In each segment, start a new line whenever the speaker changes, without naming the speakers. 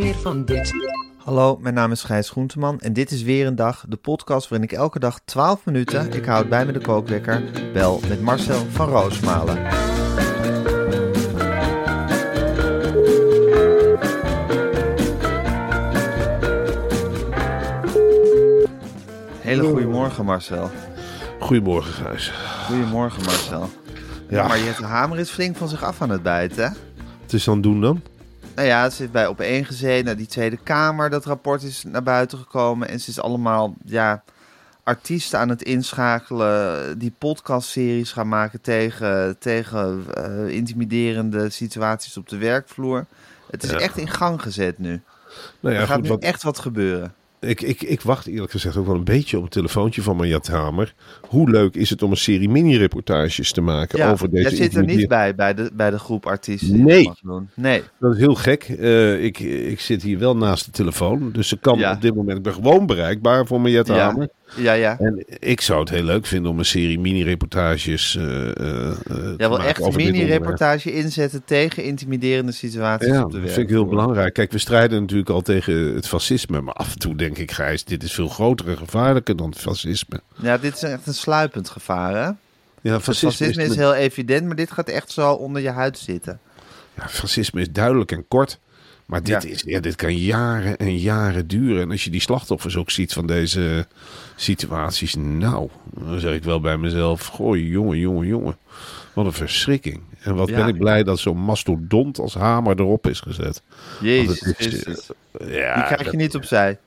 Meer van dit.
Hallo, mijn naam is Gijs Groenteman en dit is weer een dag, de podcast waarin ik elke dag 12 minuten, ik houd bij me de kookwekker, bel met Marcel van Roosmalen. Hele goedemorgen Marcel.
Goedemorgen, Gijs.
Goedemorgen Marcel.
Ja.
Maar Jette Hamer is flink van zich af aan het bijten. hè?
Het is dan doen dan?
Nou ja, het zit bij op één gezeten, naar die Tweede Kamer. Dat rapport is naar buiten gekomen. En ze is allemaal ja, artiesten aan het inschakelen die podcastseries gaan maken tegen, tegen eh, intimiderende situaties op de werkvloer. Het is
Ja.
echt in gang gezet nu.
Nou ja,
er gaat
goed,
nu
wat,
echt wat gebeuren.
Ik, ik, ik wacht eerlijk gezegd ook wel een beetje op een telefoontje van Marjat Hamer. Hoe leuk is het om een serie mini-reportages te maken
Ja,
over deze
jij zit er niet bij, bij de, bij de groep artiesten.
Nee.
dat doen. Nee.
Dat is heel gek. Eh, ik, ik zit hier wel naast de telefoon. Dus ze kan
Ja.
op dit moment ik ben gewoon bereikbaar voor Marjat
Ja.
Hamer.
Ja, ja.
En ik zou het heel leuk vinden om een serie mini-reportages te
Jij wil
maken
echt een mini-reportage inzetten tegen intimiderende situaties
Ja,
op de
dat
werk.
vind ik heel belangrijk. Kijk, we strijden natuurlijk al tegen het fascisme. Maar af en toe denk ik, Gijs, dit is veel groter en gevaarlijker dan het fascisme.
Ja, dit is echt een sluipend gevaar, hè?
Ja,
fascisme is heel evident, maar dit gaat echt zo onder je huid zitten.
Ja, fascisme is duidelijk en kort. Maar dit,
Ja.
is, ja, dit kan jaren en jaren duren. En als je die slachtoffers ook ziet van deze situaties. Nou, dan zeg ik wel bij mezelf. Gooi, jongen, jongen, jongen. Wat een verschrikking. En wat
Ja.
ben ik blij dat zo'n mastodont als hamer erop is gezet.
Jezus
is. Ja,
Die krijg
dat-
je niet opzij.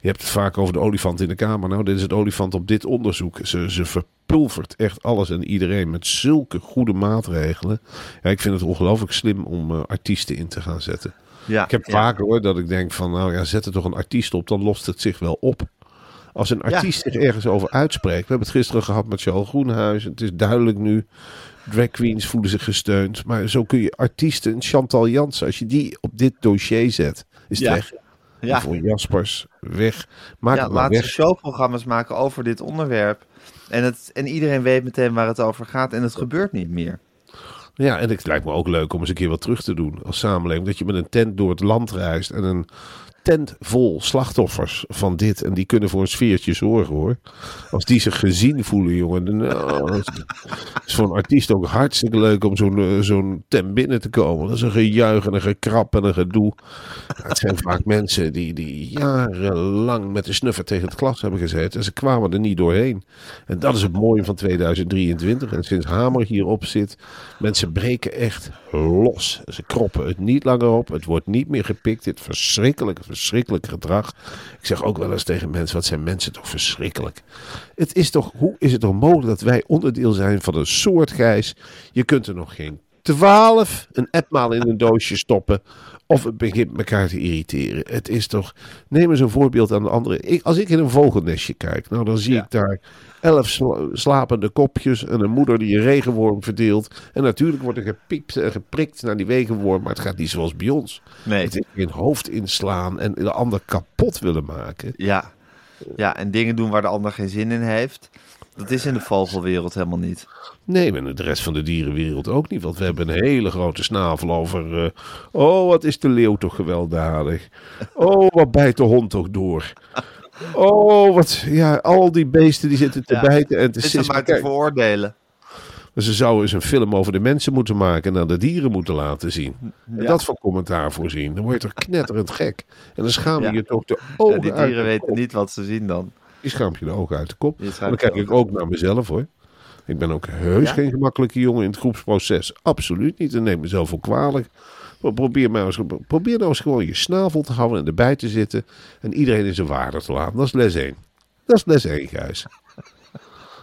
Je hebt het vaak over de olifant in de kamer. Nou, dit is het olifant op dit onderzoek. Ze, ze verpulvert echt alles en iedereen met zulke goede maatregelen. Ja, ik vind het ongelooflijk slim om eh, artiesten in te gaan zetten.
Ja,
Ik heb
ja.
vaker hoor dat ik denk van, nou ja, zet er toch een artiest op, dan lost het zich wel op. Als een artiest zich ergens over uitspreekt. We hebben het gisteren gehad met Charles Groenhuis. Het is duidelijk nu. Drag queens voelen zich gesteund. Maar zo kun je artiesten, Chantal Jansen, als je die op dit dossier zet, is het
Ja.
weg.
Ja.
Voor Jaspers, weg. Maak
Ja,
het maar
showprogramma's maken over dit onderwerp. En, het, en iedereen weet meteen waar het over gaat en het gebeurt niet meer.
Ja, en het lijkt me ook leuk om eens een keer wat terug te doen als samenleving. Dat je met een tent door het land reist en een tent vol slachtoffers van dit. En die kunnen voor een sfeertje zorgen hoor. Als die zich gezien voelen, jongen. dan, nou, is- voor een artiest ook hartstikke leuk om zo'n eh, zo'n tent binnen te komen. Dat is een gejuich en een gekrap en een gedoe. Het zijn vaak mensen die, die jarenlang met de snuffer tegen het glas hebben gezeten. En ze kwamen er niet doorheen. En dat is het mooie van 2023. En sinds Hamer hierop zit, mensen breken echt los. Ze kroppen het niet langer op. Het wordt niet meer gepikt. Dit verschrikkelijke, verschrikkelijk gedrag. Ik zeg ook wel eens tegen mensen, wat zijn mensen toch verschrikkelijk. Het is toch, hoe is het toch mogelijk dat wij onderdeel zijn van een soort gijs? Je kunt er nog geen twaalf een appmaal in een doosje stoppen. Of het begint elkaar te irriteren. Het is toch. Neem eens een voorbeeld aan de andere. Ik, als ik in een vogelnestje kijk, nou dan zie
Ja.
ik daar elf sla- slapende kopjes en een moeder die een regenworm verdeelt. En natuurlijk wordt er gepiept en geprikt naar die regenworm, maar het gaat niet zoals bij ons.
Nee.
Het is in hoofd inslaan en de ander kapot willen maken.
Ja. ja, en dingen doen waar de ander geen zin in heeft. Dat is in de vogelwereld helemaal niet.
Nee, en de rest van de dierenwereld ook niet. Want we hebben een hele grote snavel over. eh, oh, wat is de leeuw toch gewelddadig? Oh, wat bijt de hond toch door? Oh, wat. Ja, al die beesten die zitten te
Ja.
bijten en te sissen.
maar te veroordelen.
Ze zouden eens een film over de mensen moeten maken en dan de dieren moeten laten zien. En
Ja.
dat van commentaar voorzien. Dan word je toch knetterend gek. En dan schaam je
Ja.
je toch de
Ja,
ogen
die
uit
dieren weten niet wat ze zien dan.
Je schaamt je de ogen uit de kop. Dan kijk ik ook naar mezelf hoor. Ik ben ook heus
Ja?
geen gemakkelijke jongen in het groepsproces. Absoluut niet. En neem mezelf ook kwalijk. Maar probeer, maar eens, probeer nou eens gewoon je snavel te houden en erbij te zitten. En iedereen in zijn waarde te laten. Dat is les 1. Dat is les 1, Gijs.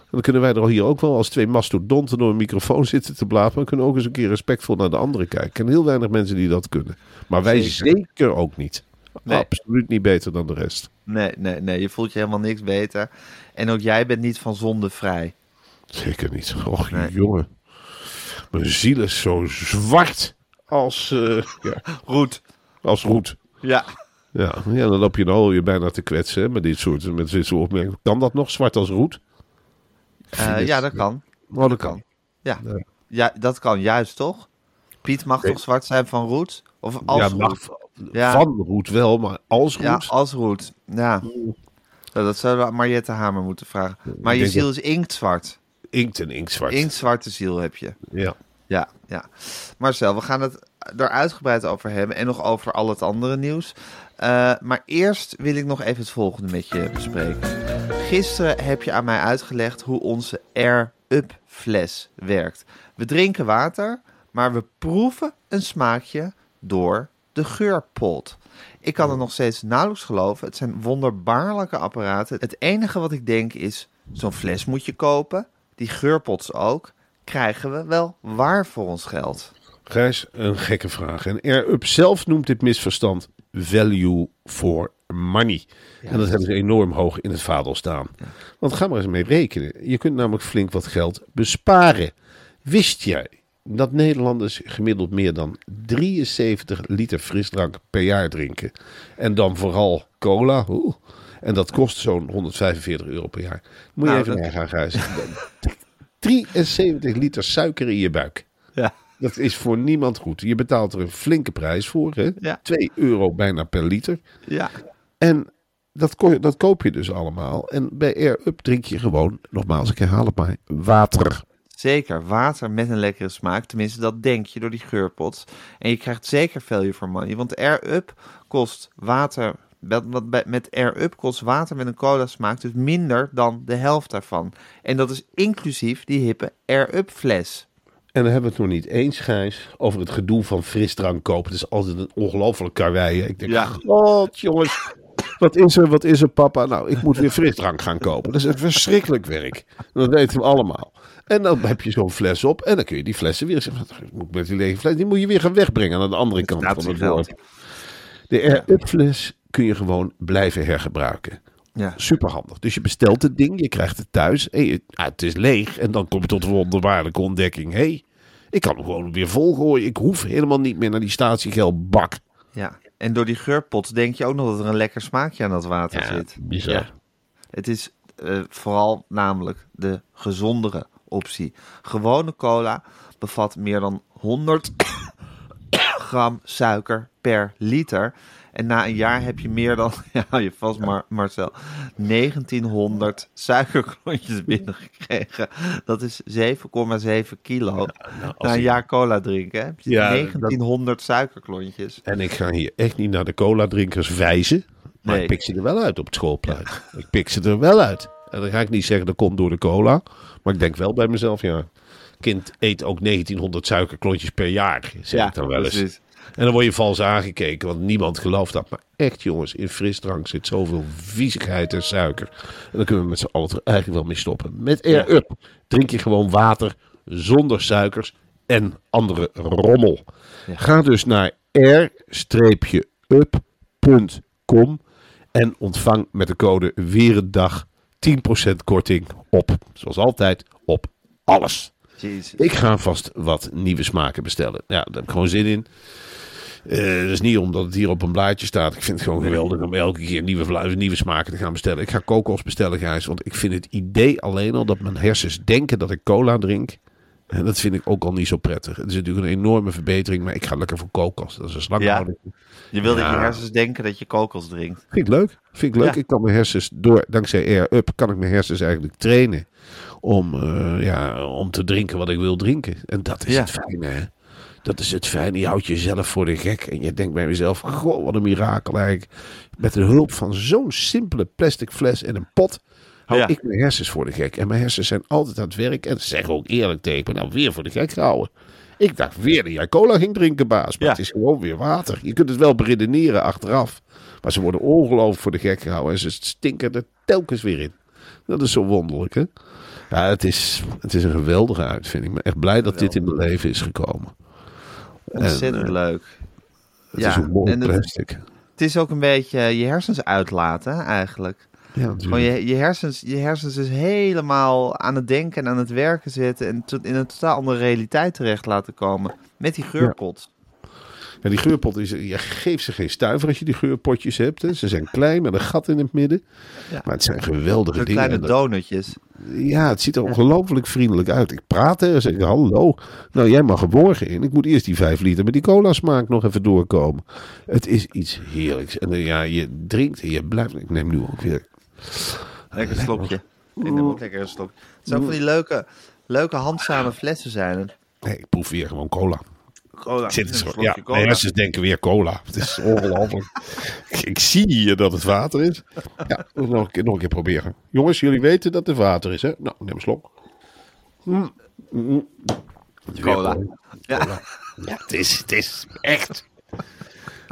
En dan kunnen wij er hier ook wel als twee mastodonten door een microfoon zitten te blazen. Maar kunnen ook eens een keer respectvol naar de anderen kijken. Ken heel weinig mensen die dat kunnen. Maar wij
Zeker.
zeker ook niet.
Nee.
Absoluut niet beter dan de rest.
Nee, nee, nee. Je voelt je helemaal niks beter. En ook jij bent niet van zonde vrij.
Zeker niet. Och,
Nee.
jongen. Mijn ziel is zo zwart als, eh, ja,
Goed.
als roet.
Ja.
Ja, ja, dan loop je nou je bijna te kwetsen hè, met dit soort, met dit soort opmerkingen. Kan dat nog, zwart als roet?
Eh, ja, dat kan.
Oh, dat kan.
Ja.
Ja.
ja, dat kan juist, toch? Piet mag
Nee.
toch zwart zijn van roet? Of als
ja,
roet? Ja.
van roet wel, maar als roet?
Ja, als roet. Ja. Nou, dat zouden we Mariette Hamer moeten vragen. Maar je ziel is inktzwart.
Inkt en inktzwart.
Inktzwarte ziel heb je.
Ja.
Ja, ja. Marcel, we gaan het er uitgebreid over hebben en nog over al het andere nieuws. Eh, maar eerst wil ik nog even het volgende met je bespreken. Gisteren heb je aan mij uitgelegd hoe onze Air-Up fles werkt. We drinken water, maar we proeven een smaakje door de geurpot. Ik kan het nog steeds nauwelijks geloven. Het zijn wonderbaarlijke apparaten. Het enige wat ik denk is, zo'n fles moet je kopen. Die geurpots ook. Krijgen we wel waar voor ons geld?
Gijs, een gekke vraag. En Air-Up zelf noemt dit misverstand value for money. en dat hebben ze enorm hoog in het vaandel staan. Want ga maar eens mee rekenen. Je kunt namelijk flink wat geld besparen. Wist jij dat Nederlanders gemiddeld meer dan 73 liter frisdrank per jaar drinken? En dan vooral cola. Oeh. En dat kost zo'n 145 euro per jaar. Moet je
Nou,
even
dat-
nagaan, Gijs. 73 liter suiker in je buik.
Ja.
Dat is voor niemand goed. Je betaalt er een flinke prijs voor. Hè?
Ja.
2 euro bijna per liter.
Ja.
En dat, ko- dat koop je dus allemaal. En bij Air Up drink je gewoon, nogmaals, ik herhaal het maar, water.
Zeker, water met een lekkere smaak. Tenminste, dat denk je door die geurpots. En je krijgt zeker value for money. Want Air Up kost water... Wat bij- met Air Up kost water met een cola smaak dus minder dan de helft daarvan. En dat is inclusief die hippe Air Up fles.
En dan hebben we het nog niet eens, Gijs, over het gedoe van frisdrank kopen. Het is altijd een ongelooflijk karwei. Ik denk,
Ja.
god jongens, wat is er, wat is er papa? Nou, ik moet weer frisdrank gaan kopen. Dat is een verschrikkelijk werk. Dat weten we allemaal. En dan heb je zo'n fles op en dan kun je die flessen weer moet met die lege fles? Die moet je weer gaan wegbrengen aan de andere kant van het dorp. De Air-Up fles kun je gewoon blijven hergebruiken.
Ja.
Superhandig. Dus je bestelt het ding, je krijgt het thuis. En je, ja, het is leeg. En dan kom je tot de wonderbaarlijke ontdekking. Hé, hey, ik kan hem gewoon weer volgooien. Ik hoef helemaal niet meer naar die statiegeldbak.
ja. En door die geurpots denk je ook nog dat er een lekker smaakje aan dat water zit.
bizar.
Ja. Het is eh, vooral namelijk de gezondere optie. Gewone cola bevat meer dan 100 gram suiker per liter. En na een jaar heb je meer dan, ja, je vast Mar Marcel, 1900 suikerklontjes binnengekregen. Dat is 7,7 kilo.
Nou,
na een jaar cola drinken, heb je
Ja,
1900 suikerklontjes.
En ik ga hier echt niet naar de cola-drinkers wijzen. Maar
Nee.
ik pik ze er wel uit op het schoolplein. Ik pik ze er wel uit. En dan ga ik niet zeggen dat komt door de cola. Maar ik denk wel bij mezelf, ja. Kind eet ook 1900 suikerklontjes per jaar. Zeg ik dan wel eens.
precies.
En dan word je vals aangekeken, want niemand gelooft dat. Maar echt jongens, in frisdrank zit zoveel viezigheid en suiker. En dan kunnen we met z'n allen er eigenlijk wel mee stoppen. Met Air Up drink je gewoon water zonder suikers en andere rommel. Ga dus naar air-up.com en ontvang met de code Weerendag 10% korting op, zoals altijd, op alles.
Jezus.
Ik ga vast wat nieuwe smaken bestellen. Ja, daar heb ik gewoon zin in. Eh dat is niet omdat het hier op een blaadje staat. Ik vind het gewoon geweldig om elke keer nieuwe, nieuwe smaken te gaan bestellen. Ik ga kokos bestellen, Gijs. Want ik vind het idee alleen al dat mijn hersens denken dat ik cola drink. En dat vind ik ook al niet zo prettig. Het is natuurlijk een enorme verbetering, maar ik ga lekker voor kokos. Dat is een slangenhouding.
Je wil dat
Ja.
je hersens denken dat je kokos drinkt.
Vind ik leuk. Vind ik leuk.
Ja.
Ik kan mijn hersens door, dankzij Air Up, kan ik mijn hersens eigenlijk trainen om, eh, ja, om te drinken wat ik wil drinken. En dat is
Ja.
het fijne, hè. Dat is het fijne. Je houdt jezelf voor de gek. En je denkt bij jezelf, goh, wat een mirakel eigenlijk. Met de hulp van zo'n simpele plastic fles en een pot... hou
Ja.
ik mijn hersens voor de gek. En mijn hersens zijn altijd aan het werk. En ze zeggen ook eerlijk tegen me, nou weer voor de gek gehouden. Ik dacht weer dat jij cola ging drinken, baas. Maar
Ja.
het is gewoon weer water. Je kunt het wel beredeneren achteraf. Maar ze worden ongelooflijk voor de gek gehouden. En ze stinken er telkens weer in. Dat is zo wonderlijk, hè? Ja, het is, het is een geweldige uitvinding. Ik ben echt blij dat dit in mijn leven is gekomen.
Ontzettend
En,
leuk.
Het
Ja,
is mooi
het- is ook een beetje je hersens uitlaten, eigenlijk.
Ja,
Gewoon je, je, hersens, je hersens is helemaal aan het denken en aan het werken zetten. En tot in een totaal andere realiteit terecht laten komen. Met die geurpot.
Ja, die geurpot is, je geeft ze geen stuiver als je die geurpotjes hebt. Hè. Ze zijn klein met een gat in het midden.
Ja.
Maar het zijn geweldige dingen.
kleine donutjes.
Ja, het ziet er ongelooflijk vriendelijk uit. Ik praat er en zeg hallo. Nou, jij mag er morgen in. Ik moet eerst die vijf liter met die cola smaak nog even doorkomen. Het is iets heerlijks. En eh, ja, je drinkt en je blijft... Ik neem nu ook weer...
Lekker slokje. Ik neem ook lekker een slok. Het zou van die leuke, leuke handzame flessen zijn. het.
Nee, ik proef weer gewoon cola.
Cola.
Zit
Een
er ja,
cola.
mijn hersens denken weer cola. Het is ongelooflijk. ik, ik zie hier dat het water is. Ja, nog een, keer, nog een keer proberen. Jongens, jullie weten dat het water is, hè? Nou, neem een slok. Mm, mm.
Cola.
Ja. Ja, het is, het is echt.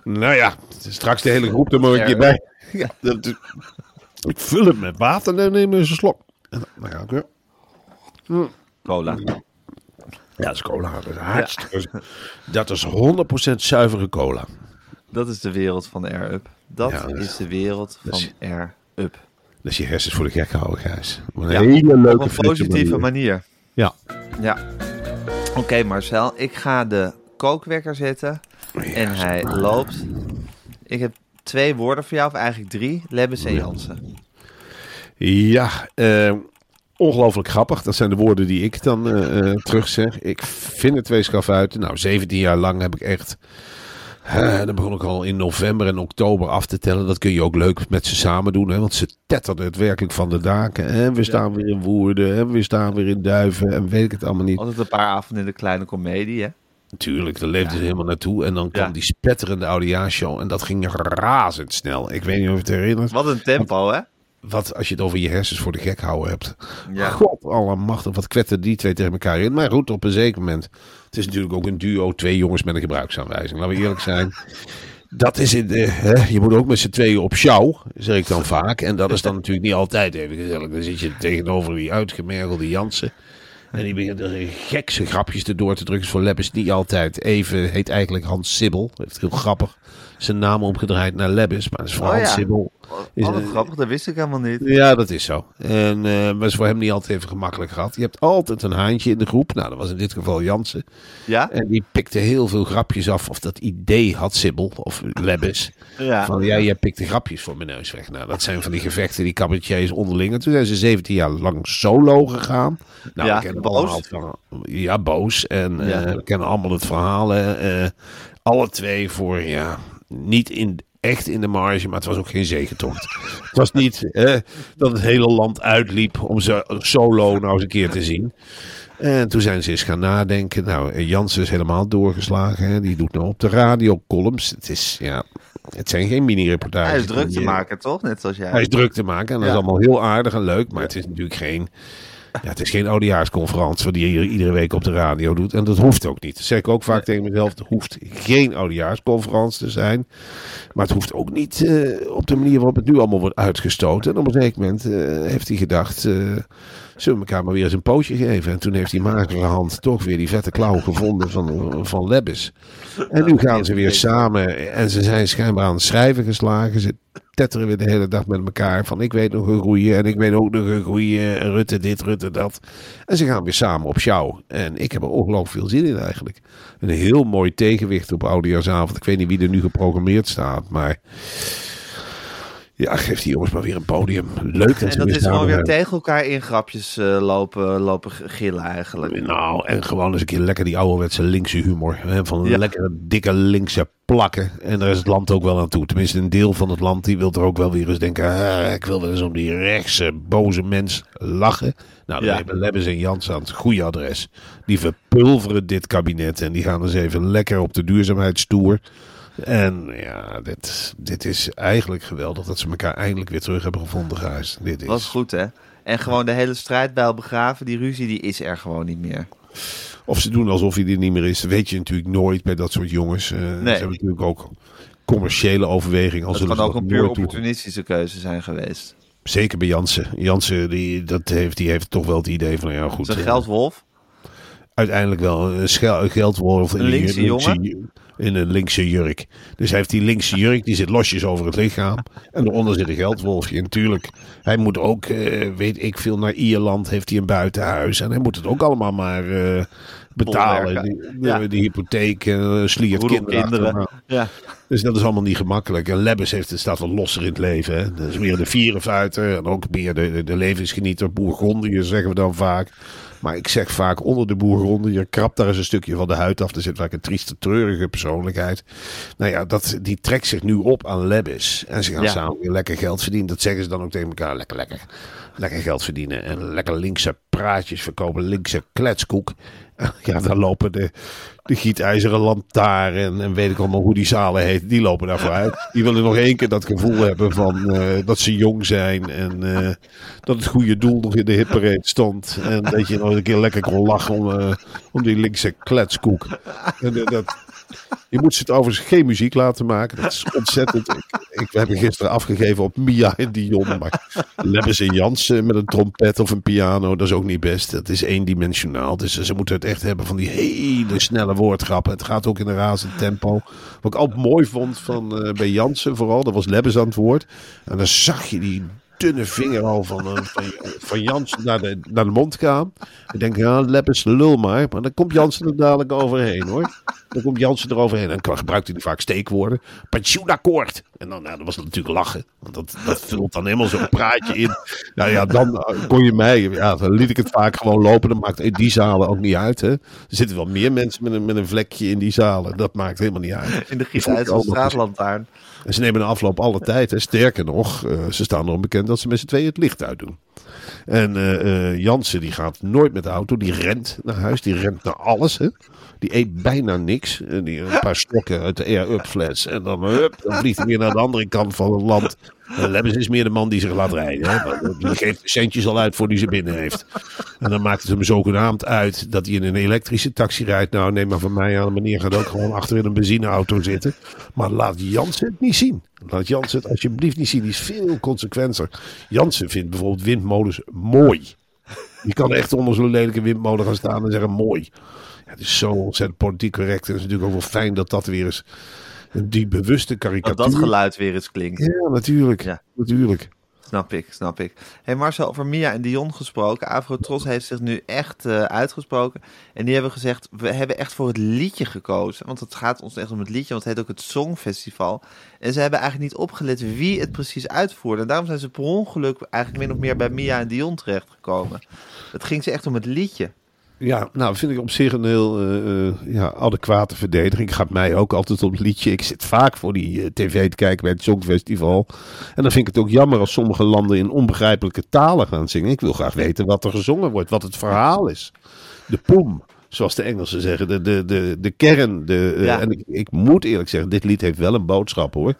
Nou ja, straks de hele groep er maar een keer bij. Ja, dat, ik vul het met water en dan neem eens een slok. En dan- dan ga ik weer.
Cola.
Ja, dat is cola. Dat is, hartstikke- dat is 100% zuivere cola.
Dat is de wereld van Air Up. Dat
Ja, is-
de wereld van
is-
Air Up.
Dat is je hersens voor de gek houden, Gijs. Op een
Ja,
hele leuke
Op een
frisse
positieve
manier.
manier.
Ja.
Ja. Oké Marcel, ik ga de kookwekker zetten. En hij loopt. Ik heb twee woorden voor jou, of eigenlijk drie. Lebbes en Jansen.
Ja, eh, ongelooflijk grappig. Dat zijn de woorden die ik dan eh, eh, terugzeg. Ik vind het twee schaf uit. Nou, 17 jaar lang heb ik echt... eh, dan begon ik al in november en oktober af te tellen. Dat kun je ook leuk met ze samen doen. Hè? Want ze tetterden het werkelijk van de daken. En we staan weer in Woerden. En we staan weer in Duiven. En weet ik het allemaal niet.
Altijd een paar avonden in de kleine komedie, hè?
Natuurlijk, daar leefden ze helemaal naartoe. En dan kwam
Ja.
die spetterende oudejaarshow. En dat ging razendsnel. Ik weet niet of je het herinnert.
Wat een tempo, hè?
Wat als je het over je hersens voor de gek houden hebt.
Ja.
God allemachtig, wat kwetten die twee tegen elkaar in. Maar goed, op een zeker moment. Het is natuurlijk ook een duo, twee jongens met een gebruiksaanwijzing. Laten we eerlijk zijn. Dat is in de, hè, je moet ook met z'n tweeën op sjouw, zeg ik dan vaak. En dat is dan natuurlijk niet altijd even gezellig. Dan zit je tegenover die uitgemergelde Jansen. En die begint er gekse grapjes te door te drukken. Voor Leb is het niet altijd even, heet eigenlijk Hans Sibbel. Is heel grappig. Zijn naam omgedraaid naar Lebbes, maar dat is voor
Oh
Hans
ja.
Sibbel. Is
Oh, grappig, dat wist ik helemaal niet.
ja, dat is zo. En maar is voor hem niet altijd even gemakkelijk gehad. Je hebt altijd een haantje in de groep. Nou, dat was in dit geval Jansen.
Ja?
En die pikte heel veel grapjes af. Of dat idee had Sibbel of Lebbes.
Ja.
Van ja, jij pikte grapjes voor mijn neus weg. Nou, dat zijn van die gevechten, die cabaretiers onderling. En toen zijn ze 17 jaar lang solo gegaan. Nou,
Ja,
we
boos.
Ja, boos. En eh, we kennen allemaal het verhaal. hè. Eh, alle twee voor, ja, niet in, echt in de marge, maar het was ook geen zegentocht. het was niet eh, dat het hele land uitliep om ze solo nou eens een keer te zien. En toen zijn ze eens gaan nadenken. Nou, Jansen is helemaal doorgeslagen. Hè. Die doet nou op de radio columns. Het is, ja, het zijn geen mini-reportages.
Hij is druk te
eh,
maken, toch? Net zoals jij.
Hij is druk te maken en dat
Ja.
is allemaal heel aardig en leuk. Maar het is natuurlijk geen, ja, het is geen oudejaarsconferentie wat hij hier iedere week op de radio doet. En dat hoeft ook niet. Dat zeg ik ook vaak tegen mezelf. Het hoeft geen oudejaarsconferentie te zijn. Maar het hoeft ook niet eh, op de manier waarop het nu allemaal wordt uitgestoten. En op een zeker moment eh, heeft hij gedacht... eh, zullen we elkaar maar weer eens een pootje geven? En toen heeft die magere hand toch weer die vette klauw gevonden van, van Lebbes. En nu gaan ze weer samen en ze zijn schijnbaar aan het schrijven geslagen. Ze tetteren weer de hele dag met elkaar van ik weet nog een goeie en ik weet ook nog een goeie en Rutte dit, Rutte dat. En ze gaan weer samen op sjouw. En ik heb er ongelooflijk veel zin in eigenlijk. Een heel mooi tegenwicht op Oudejaarsavond. Ik weet niet wie er nu geprogrammeerd staat, maar Ja, geef die jongens maar weer een podium. Leuk dat
En dat is gewoon weer tegen elkaar in grapjes eh, lopen, lopen gillen eigenlijk.
Nou, en gewoon eens een keer lekker die ouderwetse linkse humor. Hè, van
Ja.
lekkere, dikke linkse plakken. En daar is het land ook wel aan toe. Tenminste, een deel van het land die wil er ook wel weer eens denken... "Ah, ik wil wel eens om die rechtse, boze mens lachen. Nou, dan
Ja.
hebben Lebbes en Jans aan het goede adres. Die verpulveren dit kabinet. En die gaan eens even lekker op de duurzaamheidstoer. En ja, dit, dit is eigenlijk geweldig dat ze elkaar eindelijk weer terug hebben gevonden, Gijs. Dit is...
Was goed, hè? En gewoon de hele strijdbijl begraven, die ruzie, die is er gewoon niet meer.
Of ze doen alsof hij er niet meer is, weet je natuurlijk nooit bij dat soort jongens. Eh, Ze hebben natuurlijk ook commerciële
Dat
ze
kan ook een puur opportunistische keuze zijn geweest.
Zeker bij Jansen. Jansen die, dat heeft, die heeft toch wel het idee van, nou ja goed.
Zijn
eh,
geldwolf.
uiteindelijk wel een geldwolf in
Een linkse
ju- In een linkse jurk. Dus hij heeft die linkse jurk, die zit losjes over het lichaam. En daaronder zit een geldwolfje. En natuurlijk, hij moet ook, eh, weet ik veel, naar Ierland heeft hij een buitenhuis. En hij moet het ook allemaal maar eh, betalen. Die,
Ja.
de hypotheek, uh, sliert
Roedel
kinderen.
Ja.
Dus dat is allemaal niet gemakkelijk. En Lebbes heeft, het staat wel losser in het leven. Hè? Dat is meer de vierenfuiter. En ook meer de, de, de levensgenieter. Zeggen we dan vaak. Maar ik zeg vaak onder de Bourgondiër. Krapt daar eens een stukje van de huid af. Er zit vaak een trieste, treurige persoonlijkheid. Nou ja, dat, die trekt zich nu op aan Lebbes. En ze gaan
Ja.
samen weer lekker geld verdienen. Dat zeggen ze dan ook tegen elkaar. Lekker, lekker. Lekker geld verdienen. En lekker linkse praatjes verkopen. Linkse kletskoek. Ja, daar lopen de, de gietijzeren lantaarn en weet ik allemaal hoe die zalen heet. Die lopen daarvoor uit. Die willen nog één keer dat gevoel hebben van eh, dat ze jong zijn. En eh, dat het goede doel nog in de hitparade stond. En dat je nog een keer lekker kon lachen om, eh, om die linkse kletskoek. En, dat, je moet ze het overigens geen muziek laten maken. Dat is ontzettend. Ik, ik heb hem gisteren afgegeven op Mia en Dion. Maar Lebbes en Jansen met een trompet of een piano, dat is ook niet best. Dat is eendimensionaal. Dus ze moeten het echt hebben van die hele snelle woordgrappen. Het gaat ook in een razend tempo. Wat ik altijd mooi vond van, eh, bij Jansen vooral, dat was Lebbes aan het woord. En dan zag je die dunne vinger al van, eh, van, van Jansen naar de, naar de mond gaan. Ik denk, ja, Lebbes, lul maar. Maar dan komt Jansen er dadelijk overheen hoor. Dan komt Jansen eroverheen. En dan gebruikt hij vaak steekwoorden. Pensioenakkoord. En dan, nou, dan was natuurlijk lachen. Want dat, dat vult dan helemaal zo'n praatje in. Nou ja, dan eh, kon je mij. Ja, dan liet ik het vaak gewoon lopen. Dat maakt in die zalen ook niet uit. Hè. Er zitten wel meer mensen met een, met een vlekje in die zalen. Dat maakt helemaal niet uit.
In de
eens.
straatlantaarn.
En ze nemen de afloop alle tijd. Hè. Sterker nog, eh, ze staan erom bekend dat ze met z'n tweeën het licht uitdoen. En eh, eh, Jansen die gaat nooit met de auto. Die rent naar huis. Die rent naar alles. Hè. Die eet bijna niks. Die, een paar stokken uit de air-up fles. En dan, hup, dan vliegt hij weer naar de andere kant van het land. En Lebbes is meer de man die zich laat rijden. Hè. Die geeft centjes al uit voor die ze binnen heeft. En dan maakt het hem zogenaamd uit dat hij in een elektrische taxi rijdt. Nou, neem maar van mij aan. Meneer gaat ook gewoon achter in een benzineauto zitten. Maar laat Jansen het niet zien. Laat Jansen het alsjeblieft niet zien. Die is veel consequenter. Jansen vindt bijvoorbeeld windmolens mooi. Die kan echt onder zo'n lelijke windmolen gaan staan en zeggen mooi. Ja, het is zo ontzettend politiek correct. En het is natuurlijk ook wel fijn dat dat weer eens die bewuste
Dat
karikatuur...
dat geluid weer eens klinkt.
Ja, natuurlijk.
Ja.
Natuurlijk.
Snap ik, snap ik. hey Marcel, over Mia en Dion gesproken. Afrotros heeft zich nu echt eh, uitgesproken. En die hebben gezegd, we hebben echt voor het liedje gekozen. Want het gaat ons echt om het liedje, want het heet ook het Songfestival. En ze hebben eigenlijk niet opgelet wie het precies uitvoerde. En daarom zijn ze per ongeluk eigenlijk min of meer bij Mia en Dion terechtgekomen. Het ging ze echt om het liedje.
Ja, nou vind ik op zich een heel eh, eh, ja, adequate verdediging. Gaat mij ook altijd op het liedje. Ik zit vaak voor die eh, tv te kijken bij het Songfestival. En dan vind ik het ook jammer als sommige landen in onbegrijpelijke talen gaan zingen. Ik wil graag weten wat er gezongen wordt, wat het verhaal is. De poem, zoals de Engelsen zeggen. De, de, de, de kern. De,
Ja.
En ik, ik moet eerlijk zeggen, dit lied heeft wel een boodschap hoor.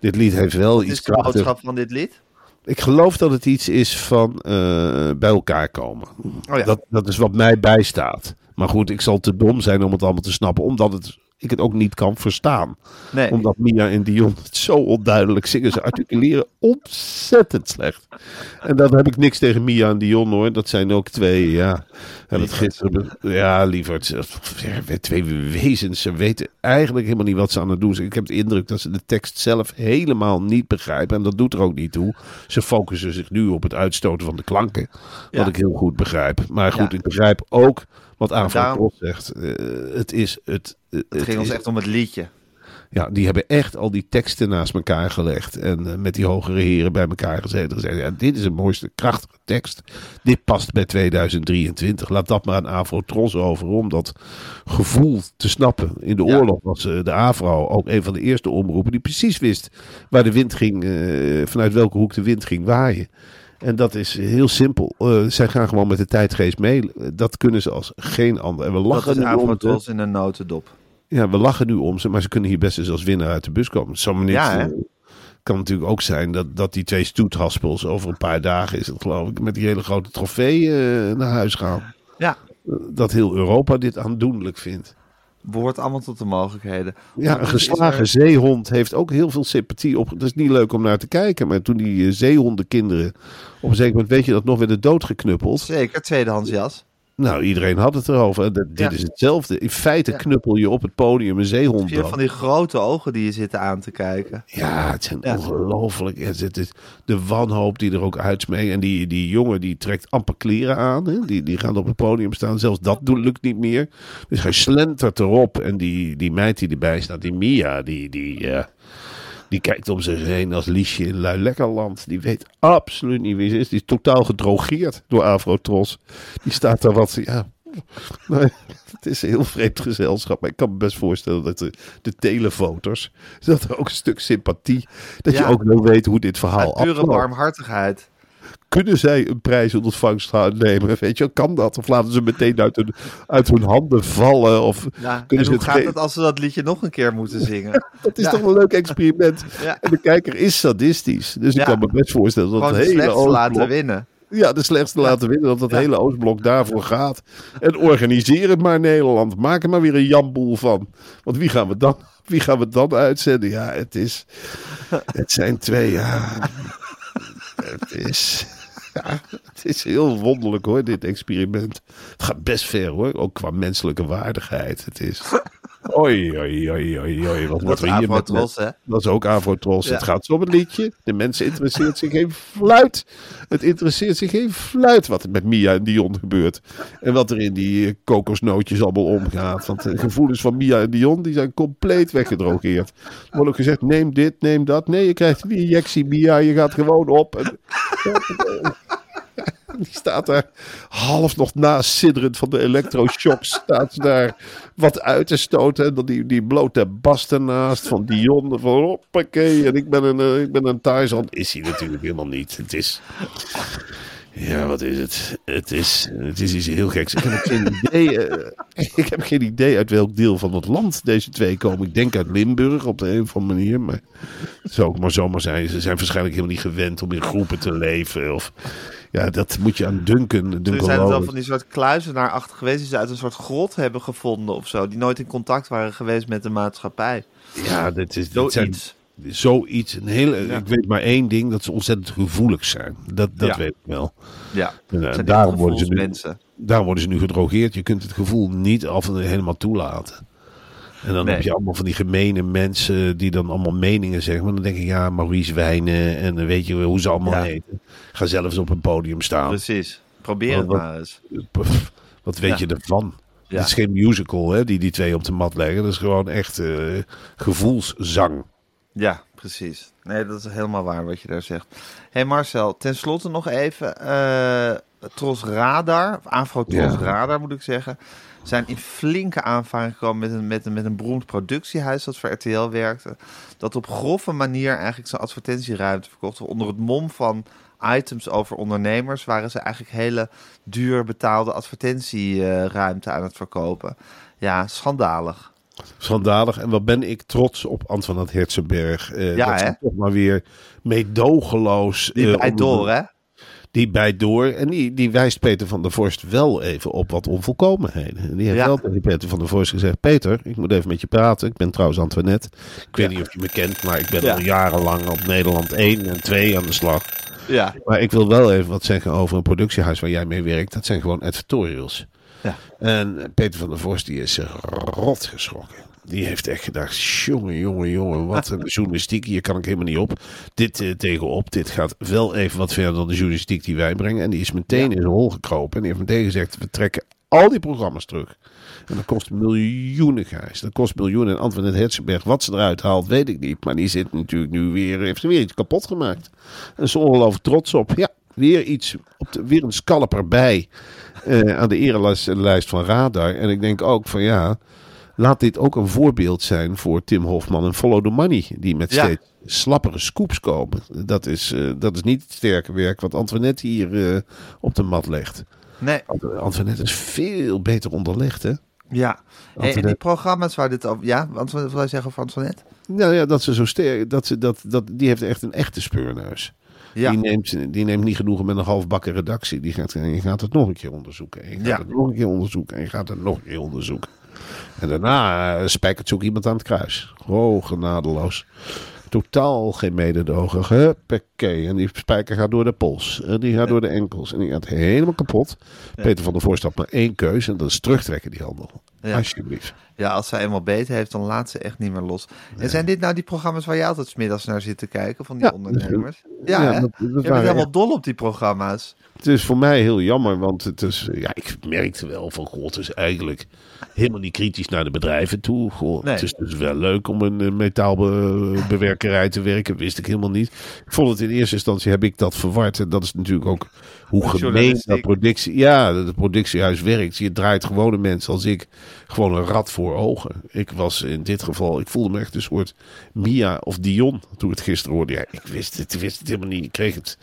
Dit lied heeft wel
Wat
iets
is de boodschap van dit lied?
Ik geloof dat het iets is van eh, bij elkaar komen.
Oh ja.
dat, dat is wat mij bijstaat. Maar goed, ik zal te dom zijn om het allemaal te snappen, omdat het, ik het ook niet kan verstaan.
Nee.
Omdat Mia en Dion het zo onduidelijk zingen. Ze articuleren ontzettend slecht. En dan heb ik niks tegen Mia en Dion hoor. Dat zijn ook twee, ja. En dat gisteren, ja, lieverd. Ja, twee wezens. Ze weten eigenlijk helemaal niet wat ze aan het doen zijn. Ik heb de indruk dat ze de tekst zelf helemaal niet begrijpen. En dat doet er ook niet toe. Ze focussen zich nu op het uitstoten van de klanken. Wat
Ja.
ik heel goed begrijp. Maar goed,
Ja.
ik begrijp ook wat Aafro
daarom-
zegt. Eh, het is het.
het ging ons echt om het liedje.
Ja, die hebben echt al die teksten naast elkaar gelegd. En eh, met die hogere heren bij elkaar gezeten. Gezegd, ja, dit is de mooiste, krachtige tekst. Dit past bij 2023. Laat dat maar aan Avro Tros over. Om dat gevoel te snappen. In de
Ja.
oorlog was eh, de Avro ook een van de eerste omroepen. Die precies wist waar de wind ging. eh, vanuit welke hoek de wind ging waaien. En dat is heel simpel. Eh, zij gaan gewoon met de tijdgeest mee. Dat kunnen ze als geen ander. En we
Dat
lachen
is
nu om.
Afrotros in een notendop.
Ja, we lachen nu om ze, maar ze kunnen hier best eens als winnaar uit de bus komen. Zo niet.
Ja,
eh, kan natuurlijk ook zijn dat, dat die twee stoethaspels over een paar dagen is het geloof ik met die hele grote trofee eh, naar huis gaan.
Ja,
Eh, Dat heel Europa dit aandoenlijk vindt.
behoort allemaal tot de mogelijkheden.
Ja, een geslagen
er-
zeehond heeft ook heel veel sympathie op. Het is niet leuk om naar te kijken, maar toen die eh, zeehondenkinderen op een zeker moment, weet je dat, nog werden doodgeknuppeld.
Zeker, tweedehands jas.
Nou, iedereen had het erover. Dat- Dit
Ja.
is hetzelfde. In feite
Ja.
knuppel je op het podium een zeehond
Vier van die grote ogen die je zitten aan te kijken.
Ja, het zijn
Ja.
ongelooflijk. Het het is de wanhoop die er ook uitsmeekt. En die, die jongen die trekt amper kleren aan. Hè? Die, die gaan op het podium staan. Zelfs dat doet, lukt niet meer. Dus hij slentert erop. En die, die meid die erbij staat, die Mia, die, die, eh, die kijkt om zich heen als Liesje in Luilekkerland. Die weet absoluut niet wie ze is. Die is totaal gedrogeerd door Afrotros. Die staat daar wat, ja... Nee, het is een heel vreemd gezelschap. Maar ik kan me best voorstellen dat de, de televoters... dat er ook een stuk sympathie... dat je ook wil weten hoe dit verhaal
Uit pure
afloopt.
barmhartigheid.
Kunnen zij een prijs in ontvangst gaan nemen? Weet je, kan dat? Of laten ze meteen uit hun, uit hun handen vallen? Of
Ja. En hoe
het
gaat het als ze dat liedje nog een keer moeten zingen?
Dat is
Ja.
toch een leuk experiment.
Ja.
En de kijker is sadistisch. Dus ik kan me best voorstellen dat
Gewoon
het
de
hele
slechtste laten
Oostblok...
winnen.
Ja, de slechtste laten winnen. Dat
Ja.
hele Oostblok daarvoor gaat. En organiseer het maar Nederland. Maak er maar weer een jamboel van. Want wie gaan we dan, wie gaan we dan uitzenden? Ja, het is... Het zijn twee... Ja, het is... Ja, het is heel wonderlijk hoor, dit experiment. Het gaat best ver hoor, ook qua menselijke waardigheid. Het is... Oei, oei, oei, oei, oei. Wat
Dat is. Afrotros, hè?
Dat is ook Avrotros.
Ja.
Het gaat zo om het liedje. De mensen interesseert zich geen fluit. Het interesseert zich geen fluit wat er met Mia en Dion gebeurt. En wat er in die eh, kokosnootjes allemaal omgaat. Want de gevoelens van Mia en Dion die zijn compleet weggedrogeerd. Er wordt ook gezegd, neem dit, neem dat. Nee, je krijgt een injectie Mia. Je gaat gewoon op. En, die staat daar half nog naast sidderend van de elektroshocks. Staat ze daar wat uit te stoten. Die, die blote bast ernaast van Dion. Van hoppakee. En ik ben een, eh, ik ben een. Is hij natuurlijk helemaal niet. Het is... Ja, wat is het? Het is, het is iets heel geks. Ik heb geen idee, eh, ik heb geen idee uit welk deel van het land deze twee komen. Ik denk uit Limburg op de een of andere manier. Maar het zou ook maar zomaar zijn. Ze zijn waarschijnlijk helemaal niet gewend om in groepen te leven. Of, ja, dat moet je aan Duncan.
Toen
Duncan
zijn het wel
Lawrence-
van die soort kluizenaarachtig geweest die ze uit een soort grot hebben gevonden of zo. Die nooit in contact waren geweest met de maatschappij.
Ja, dit is dit zijn-
Zoiets.
zoiets. Een hele,
Ja.
Ik weet maar één ding: dat ze ontzettend gevoelig zijn. Dat, dat
Ja.
weet ik wel.
Ja,
En, eh,
zijn
daarom, worden ze nu,
gevoelsmensen.
daarom worden ze nu gedrogeerd. Je kunt het gevoel niet af en helemaal toelaten. En dan
Nee.
heb je allemaal van die gemene mensen die dan allemaal meningen zeggen. Maar dan denk ik, ja, Maurice Wijnen en weet je hoe ze allemaal
Ja.
heten. Ga zelfs op een podium staan.
Precies. Probeer het
wat-
maar eens.
Pff, Wat weet
Ja.
je ervan?
Ja.
Het is geen musical, hè, die die twee op de mat leggen. Dat is gewoon echt eh, gevoelszang.
Ja, precies. Nee, dat is helemaal waar wat je daar zegt. Hé hey Marcel, tenslotte nog even. eh Tros Radar, Afro Tros
Ja.
Radar moet ik zeggen, zijn in flinke aanvaring gekomen met een, met, een, met een beroemd productiehuis dat voor RTL werkte. Dat op grove manier eigenlijk zijn advertentieruimte verkocht. Onder het mom van items over ondernemers waren ze eigenlijk hele duur betaalde advertentieruimte aan het verkopen. Ja, schandalig.
Schandalig. En wat ben ik trots op Antoinette Herzenberg. eh
Ja,
dat ze
hè?
toch maar weer meedogenloos... De-
door, hè?
Die bijt door. En die, die wijst Peter van der Vorst wel even op wat onvolkomenheden. En die heeft
Ja.
wel tegen Peter van der Vorst gezegd... Peter, ik moet even met je praten. Ik ben trouwens Antoinette. Ik weet
Ja.
niet of je me kent, maar ik ben
Ja.
al jarenlang op Nederland 1 en 2 aan de slag.
Ja.
Maar ik wil wel even wat zeggen over een productiehuis waar jij mee werkt. Dat zijn gewoon editorials.
Ja.
En Peter van der Vorst die is rot geschrokken. Die heeft echt gedacht, jongen, jongen, jongen, wat een journalistiek. Hier kan ik helemaal niet op. Dit eh, tegenop, dit gaat wel even wat verder dan de journalistiek die wij brengen. En die is meteen in zijn hol gekropen. En die heeft meteen gezegd, we trekken al die programma's terug. En dat kost miljoenen, Gijs. Dat kost miljoenen. En Antoinette Herzenberg, wat ze eruit haalt, weet ik niet. Maar die zit natuurlijk nu weer, heeft er weer iets kapot gemaakt. En ze is ongelooflijk trots op. Ja, weer iets, op de, weer een scalp erbij. eh, aan de erenlijst van Radar. En ik denk ook van ja, laat dit ook een voorbeeld zijn voor Tim Hofman en Follow the Money. Die met
Ja.
steeds slappere scoops komen. Dat is, eh, dat is niet het sterke werk wat Antoinette hier eh, op de mat legt.
Nee,
Ant- Antoinette is veel beter onderlegd, hè?
ja. Hey, en die programma's waar dit over... Ja, want wat wil jij zeggen over Antoinette?
Nou ja, dat ze zo sterk, dat ze dat, dat, die heeft echt een echte speurneus.
Ja,
Die, neemt, die neemt niet genoegen met een halfbakken redactie. Die gaat, je gaat het nog een keer onderzoeken. En je gaat
Ja.
het nog een keer onderzoeken. En je gaat het nog een keer onderzoeken. En daarna uh, spijkert ze ook iemand aan het kruis. Oh, genadeloos. Totaal geen mededogen. Huppakee. En die spijker gaat door de pols. En die gaat door de enkels. En die gaat helemaal kapot. Peter van der Voorst had maar één keuze. En dat is terugtrekken die handel.
Ja.
Alsjeblieft.
ja, als zij eenmaal beter heeft, dan laat ze echt niet meer los. En zijn dit nou die programma's waar je altijd 's middags naar zit te kijken, van die
Ja,
ondernemers? Ja,
ja,
hè?
dat- dat
je bent helemaal
echt-
dol op die programma's.
Het is voor mij heel jammer, want het is, ja, ik merkte wel van, god, het is eigenlijk helemaal niet kritisch naar de bedrijven toe. Goh,
Nee.
Het is dus wel leuk om een metaalbewerkerij te werken, wist ik helemaal niet. Ik vond het in eerste instantie, heb ik dat verward. En dat is natuurlijk ook hoe gemeen dat productie, ja, dat het productiehuis werkt. Je draait gewone mensen als ik gewoon een rat voor ogen. Ik was in dit geval, ik voelde me echt een soort Mia of Dion toen ik het gisteren hoorde. Ja, ik wist het, ik wist het helemaal niet. Ik kreeg het.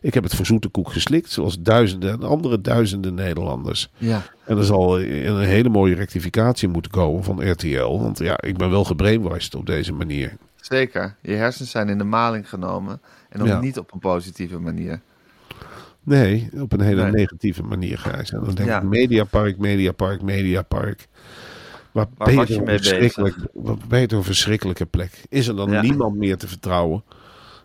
Ik heb het voor zoete koek geslikt, zoals duizenden en andere duizenden Nederlanders.
Ja.
En er zal een hele mooie rectificatie moeten komen van RTL. Want ja, ik ben wel gebrainwashed op deze manier.
Zeker. Je hersens zijn in de maling genomen. En dan
Ja.
niet op een positieve manier.
Nee, op een hele
Nee.
negatieve manier, Gijs. En dan denk
Ja.
ik, Mediapark, Mediapark, Mediapark. Waar,
Waar
ben je
je mee
een verschrikkelijk, ben je toch een verschrikkelijke plek? Is er dan
Ja.
niemand meer te vertrouwen?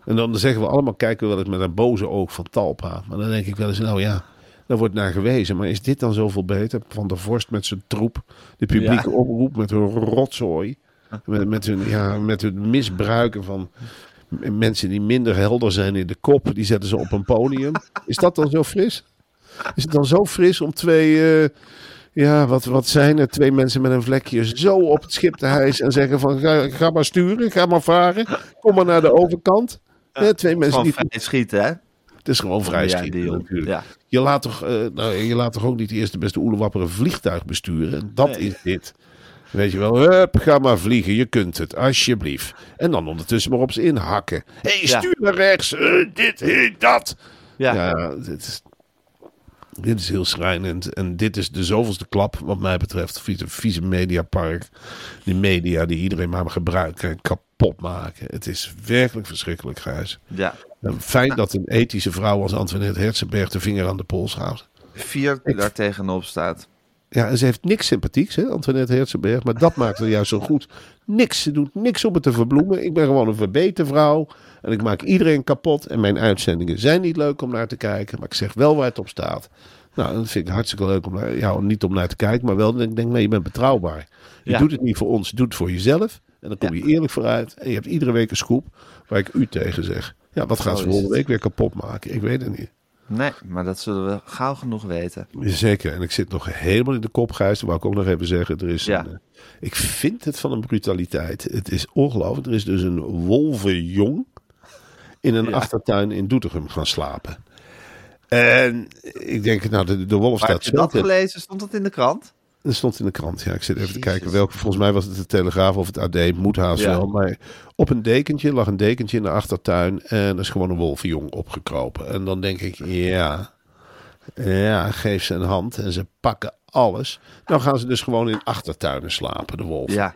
En dan zeggen we allemaal, kijken we wel eens met een boze oog van Talpa. Maar dan denk ik wel eens, nou ja, daar wordt naar gewezen. Maar is dit dan zoveel beter? Van der Vorst met zijn troep. De publieke
Ja.
omroep met hun rotzooi. Met, met, hun, ja, met hun misbruiken van mensen die minder helder zijn in de kop. Die zetten ze op een podium. Is dat dan zo fris? Is het dan zo fris om twee... eh, ja, wat, wat zijn er? Twee mensen met een vlekje zo op het schip te hijsen en zeggen van ga, ga maar sturen, ga maar varen, kom maar naar de overkant. Ja, twee mensen
Gewoon
die...
vrij schieten, hè?
Het is gewoon vrij
Ja,
schieten
die-
natuurlijk.
Ja.
Je, laat toch, eh, nou, je laat toch ook niet de eerste beste oelewappere een vliegtuig besturen? En dat
Nee.
is dit. Weet je wel, hup, ga maar vliegen, je kunt het, alsjeblieft. En dan ondertussen maar op ze inhakken. Hé, hey, stuur naar rechts, eh, dit, eh, dat.
Ja.
Ja, dit is, dit is heel schrijnend. En dit is de zoveelste klap, wat mij betreft. Vieze, vieze mediapark. Die media die iedereen maar gebruiken en kapot maken. Het is werkelijk verschrikkelijk, Gijs.
ja.
En Fijn dat een ethische vrouw als Antoinette Herzenberg de vinger aan de pols houdt.
Vier die daar tegenop staat.
Ja, en ze heeft niks sympathieks, hè, Antoinette Herzenberg. Maar dat maakt haar juist zo goed. Niks. Ze doet niks om het te verbloemen. Ik ben gewoon een verbeten vrouw. En ik maak iedereen kapot. En mijn uitzendingen zijn niet leuk om naar te kijken. Maar ik zeg wel waar het op staat. Nou, dat vind ik hartstikke leuk om naar, ja, niet om naar te kijken. Maar wel, ik denk, nee, je bent betrouwbaar. Je
Ja.
doet het niet voor ons, je doet het voor jezelf. En dan kom je eerlijk vooruit. En je hebt iedere week een scoop waar ik u tegen zeg. Ja, wat gaan ze volgende week weer kapot maken? Ik weet het niet.
Nee, maar dat zullen we gauw genoeg weten.
Zeker. En ik zit nog helemaal in de kop, Gijs. Dat wou ik ook nog even zeggen. Er is
Ja.
een, eh, ik vind het van een brutaliteit. Het is ongelooflijk. Er is dus een wolvenjong in een
Ja.
achtertuin in Doetinchem gaan slapen. En ik denk, nou, de, de wolf
Maar
staat
heb je dat gelezen? Stond dat in de krant?
Dat stond in de krant. Ja, ik zit even te kijken welke. Volgens mij was het de Telegraaf of het AD. Moet haast
Ja.
wel. Maar op een dekentje lag een dekentje in de achtertuin. En er is gewoon een wolvenjong opgekropen. En dan denk ik, ja. Ja, geef ze een hand. En ze pakken alles. Nou gaan ze dus gewoon in achtertuinen slapen, de wolf.
Ja.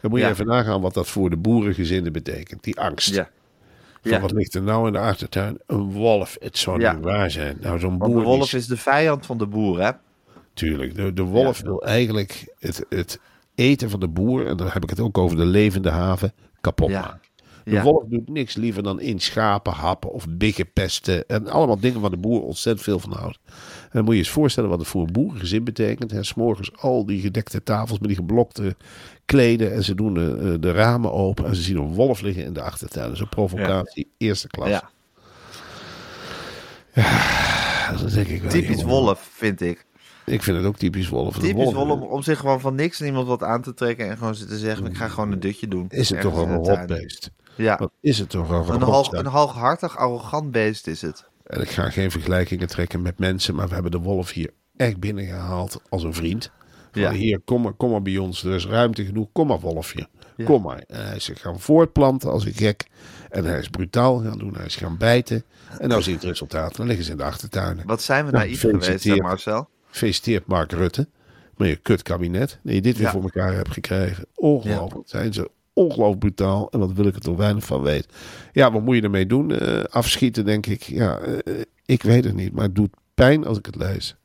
Dan moet je
Ja.
even nagaan wat dat voor de boerengezinnen betekent. Die angst.
Ja.
Van
Ja.
wat ligt er nou in de achtertuin? Een wolf. Het zou
Ja.
niet waar zijn. Nou, zo'n boer
de wolf is de vijand van de boer, hè?
Tuurlijk, de, de wolf
Ja.
wil eigenlijk het, het eten van de boer, en dan heb ik het ook over de levende haven, kapot
Ja.
maken. De
Ja.
wolf doet niks liever dan in schapen happen of biggen pesten. En allemaal dingen waar de boer ontzettend veel van houdt. En dan moet je je eens voorstellen wat het voor een boerengezin betekent. Hè, 's morgens al die gedekte tafels met die geblokte kleden. En ze doen de, eh, de ramen open en ze zien een wolf liggen in de achtertuin. Dat is een provocatie, eerste klas.
Ja.
Dat denk ik wel.
Typisch
jongen.
wolf, vind ik.
Ik vind het ook typisch wolf.
Typisch
wolf
om, om zich gewoon van niks en iemand wat aan te trekken en gewoon te zeggen, ik ga gewoon een dutje doen.
Is het toch een rotbeest?
Ja,
Wat is het toch een
een, hoog, een hooghartig, arrogant beest is het.
En ik ga geen vergelijkingen trekken met mensen, maar we hebben de wolf hier echt binnengehaald als een vriend. Van
Ja.
hier, kom maar, kom maar bij ons, er is ruimte genoeg, kom maar wolfje.
Ja.
Kom maar. En hij is zich gaan voortplanten als een gek. En hij is brutaal gaan doen, hij is gaan bijten. En nou zie je het resultaat, dan liggen ze in de achtertuinen.
Wat zijn we
Nou,
naïef geweest, hè. Marcel?
Gefeliciteerd Mark Rutte. Met je kut kabinet. Dat je dit weer
Ja.
voor elkaar hebt gekregen. Ongelooflijk. Zijn ze ongelooflijk brutaal. En wat wil ik er toch weinig van weten. Ja, wat moet je ermee doen? Eh, afschieten denk ik. Ja, eh, ik weet het niet. Maar het doet pijn als ik het lees.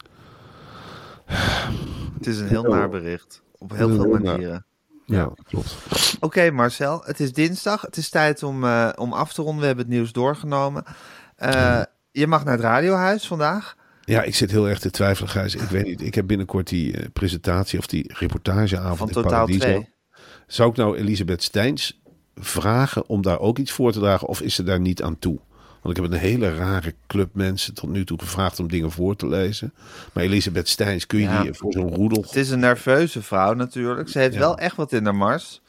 Het is een heel naar bericht. Op heel veel manieren.
Ja, klopt.
Oké, Marcel, het is dinsdag. Het is tijd om, eh, om af te ronden. We hebben het nieuws doorgenomen. Je mag naar het radiohuis vandaag.
Ja, ik zit heel erg te twijfelen, Gijs. Ik weet niet. Ik heb binnenkort die eh, presentatie of die reportageavond
Van
in
Totaal
Paradiso.
2.
Zou ik nou Elisabeth Steins vragen om daar ook iets voor te dragen? Of is ze daar niet aan toe? Want ik heb een hele rare club mensen tot nu toe gevraagd om dingen voor te lezen. Maar Elisabeth Steins, kun je
Ja.
die voor zo'n roedel...
Het is een nerveuze vrouw natuurlijk. Ze heeft
Ja.
wel echt wat in de mars.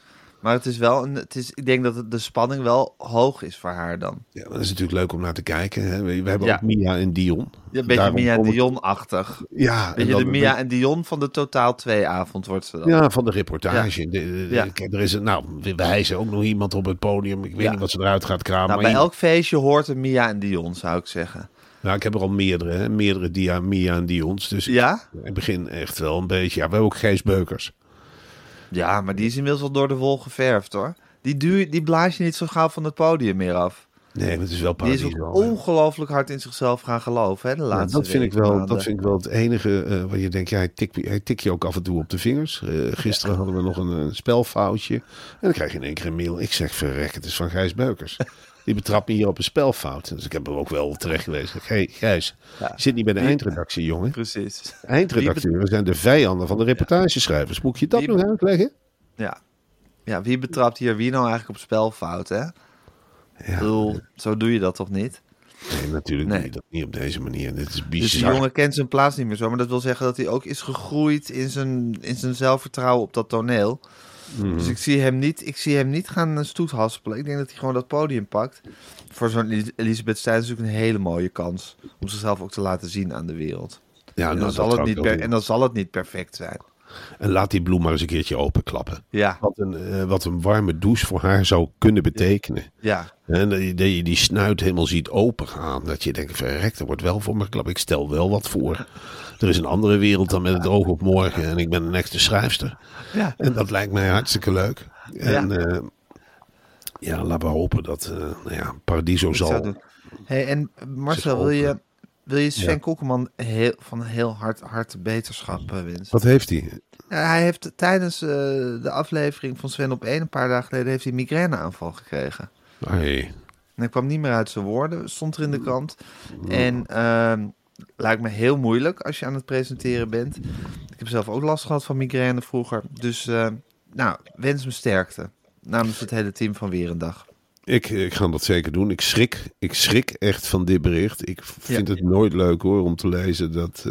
Maar het is wel een, het is, ik denk dat de spanning wel hoog is voor haar dan.
Ja, dat is natuurlijk leuk om naar te kijken. Hè? We, we hebben
Ja.
ook Mia en Dion.
Ja, een beetje
Daarom
Mia
ik-
Dion-achtig.
Ja, en
Beetje de Mia en Dion van de Totaal 2-avond wordt ze dan.
Ja, van de reportage. De- de-
Ja.
kijk, Er is een, nou, we wijzen ook nog iemand op het podium. Ik weet niet wat ze eruit gaat kramen.
nou,
maar
bij elk feestje hoort een Mia en Dion, zou ik zeggen.
Nou, ik heb er al meerdere. Hè? Meerdere dia, Mia en Dions. Dus
Ja?
ik begin echt wel een beetje... Ja, we hebben ook Gijs Beukers.
Ja, maar die is inmiddels al door de wol geverfd hoor. Die, duur, die blaas je niet zo gauw van het podium meer af.
Nee, maar het is wel
Die is ook ongelooflijk hard in zichzelf gaan geloven, hè, de
Ja,
laatste
dat, vind ik wel,
maanden.
dat vind ik wel het enige eh waar je denkt, ja, hij tikt hij tikt je ook af en toe op de vingers. Eh, gisteren hadden we nog een, eh, spelfoutje. En dan krijg je in één keer een mail. Ik zeg, verrek, het is van Gijs Beukers. Die betrapt me hier op een spelfout. Dus ik heb hem ook wel terecht geweest. Hey, Gijs,
Ja.
zit niet bij de eindredactie, jongen.
Precies.
Eindredacteuren zijn de vijanden van de reportageschrijvers. Moet je dat
Wie-
nog uitleggen?
Ja. ja, wie betrapt hier wie nou eigenlijk op spelfout, hè?
Ja,
bedoel, zo doe je dat toch niet?
nee, natuurlijk
Nee.
doe je dat niet op deze manier. Dit is
Dus die
bizar.
jongen kent zijn plaats niet meer zo. Maar dat wil zeggen dat hij ook is gegroeid in zijn, in zijn zelfvertrouwen op dat toneel.
Mhm.
Dus ik zie hem niet, ik zie hem niet gaan stoethaspelen. Ik denk dat hij gewoon dat podium pakt. Voor zo'n Elis- Elisabeth Stijn is natuurlijk een hele mooie kans. Om zichzelf ook te laten zien aan de wereld.
ja,
en,
nou,
dan
dat
zal het niet per- en dan zal het niet perfect zijn.
En laat die bloem maar eens een keertje openklappen.
Ja,
Wat een, eh, wat een warme douche voor haar zou kunnen betekenen.
ja.
En dat je, je die snuit helemaal ziet opengaan. Dat je denkt, verrek, er wordt wel voor me geklapt. Ik stel wel wat voor. Er is een andere wereld dan met het oog op morgen. En ik ben een echte schrijfster.
Ja.
En dat lijkt mij hartstikke leuk. En ja, ja laten we hopen dat eh nou ja, Paradiso zal...
Hey, en Marcel, wil je. Wil je Sven
Ja.
Kokkelman heel, van heel hard, hard beterschap eh, wensen?
Wat heeft hij?
Hij heeft tijdens eh, de aflevering van Sven op één, een paar dagen geleden, heeft hij een migraineaanval gekregen.
Hey.
En hij kwam niet meer uit zijn woorden, stond er in de krant. En ehm, lijkt me heel moeilijk als je aan het presenteren bent. Ik heb zelf ook last gehad van migraine vroeger. Dus, eh, nou, wens me sterkte. Namens het hele team van Weer een Dag.
Ik, ik ga dat zeker doen. Ik schrik, ik schrik echt van dit bericht. Ik vind het nooit leuk hoor om te lezen dat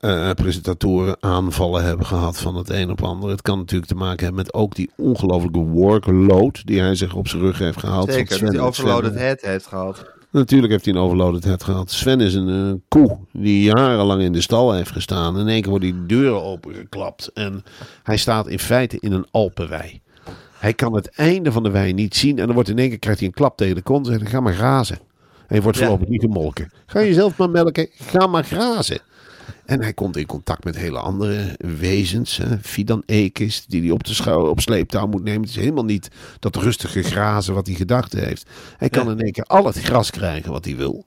eh, eh, presentatoren aanvallen hebben gehad van het een op het ander. Het kan natuurlijk te maken hebben met ook die ongelofelijke workload die hij zich op zijn rug heeft gehaald.
Zeker,
Sven
dat hij overloaded head heeft gehad.
Natuurlijk heeft hij een overloaded head gehad. Sven is een eh, koe die jarenlang in de stal heeft gestaan. In één keer worden die deuren opengeklapt. En hij staat in feite in een Alpenwei. Hij kan het einde van de wei niet zien. En dan wordt in één keer krijgt hij een klap tegen de kont. En zegt ga maar grazen. En je wordt
Ja.
voorlopig niet gemolken. Ga jezelf maar melken. Ga maar grazen. En hij komt in contact met hele andere wezens. Hè. Fidan Ekis, die hij op, de schouw, op sleeptouw moet nemen. Het is helemaal niet dat rustige grazen wat hij gedacht heeft. Hij kan
Ja.
in één keer al het gras krijgen wat hij wil.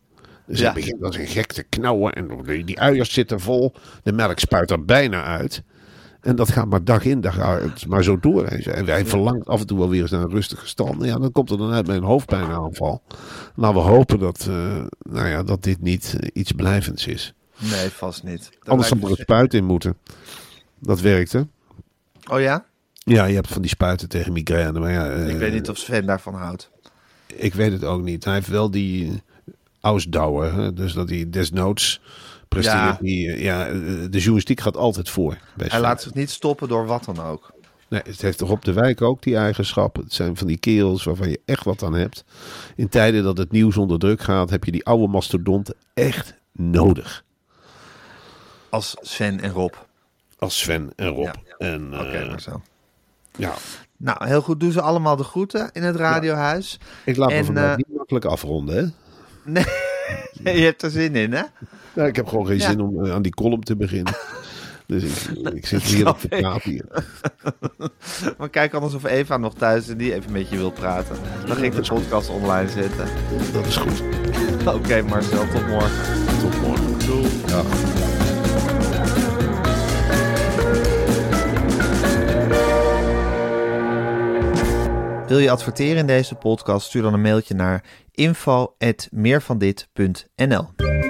Dus
Ja.
hij begint als een gek te knauwen. En die uiers zitten vol. De melk spuit er bijna uit. En dat gaat maar dag in dag uit. Maar zo door. En hij verlangt af en toe wel weer eens naar een rustige stand. Ja, dan komt er dan uit bij een hoofdpijnaanval. Nou, we hopen dat, eh, nou ja, dat dit niet eh, iets blijvends is.
Nee, vast niet. Dat
Anders
me-
er een spuit in moeten. Dat werkt, hè?
Oh ja?
Ja, je hebt van die spuiten tegen migraine. Maar ja, eh,
Ik weet niet of Sven daarvan houdt.
ik weet het ook niet. Hij heeft wel die ausdauer. Hè? Dus dat hij desnoods presteert
Ja.
eh, ja, eh, de journalistiek gaat altijd voor.
Hij
Sven.
laat zich niet stoppen door wat dan ook.
Nee, het heeft toch op de wijk ook die eigenschappen. Het zijn van die kerels waarvan je echt wat aan hebt. In tijden dat het nieuws onder druk gaat, heb je die oude mastodonten echt nodig.
Als Sven en Rob.
Als Sven en Rob.
Ja.
En,
Oké,
eh,
maar zo.
ja,
Nou, heel goed. Doen ze allemaal de groeten in het radiohuis.
ik laat me
En,
vandaag
eh,
niet makkelijk afronden. Hè?
Nee, je hebt er zin in, hè?
Ja, ik heb gewoon geen
Ja.
zin om eh, aan die column te beginnen. Dus ik, ik zit hier op
ik.
praten hier.
Maar kijk anders of Eva nog thuis is en die even met je wil praten. Dan ga ik de podcast online zetten.
Dat is goed.
Oké, Marcel, tot morgen.
Tot morgen. Ja.
Wil je adverteren in deze podcast? Stuur dan een mailtje naar info.meervandit.nl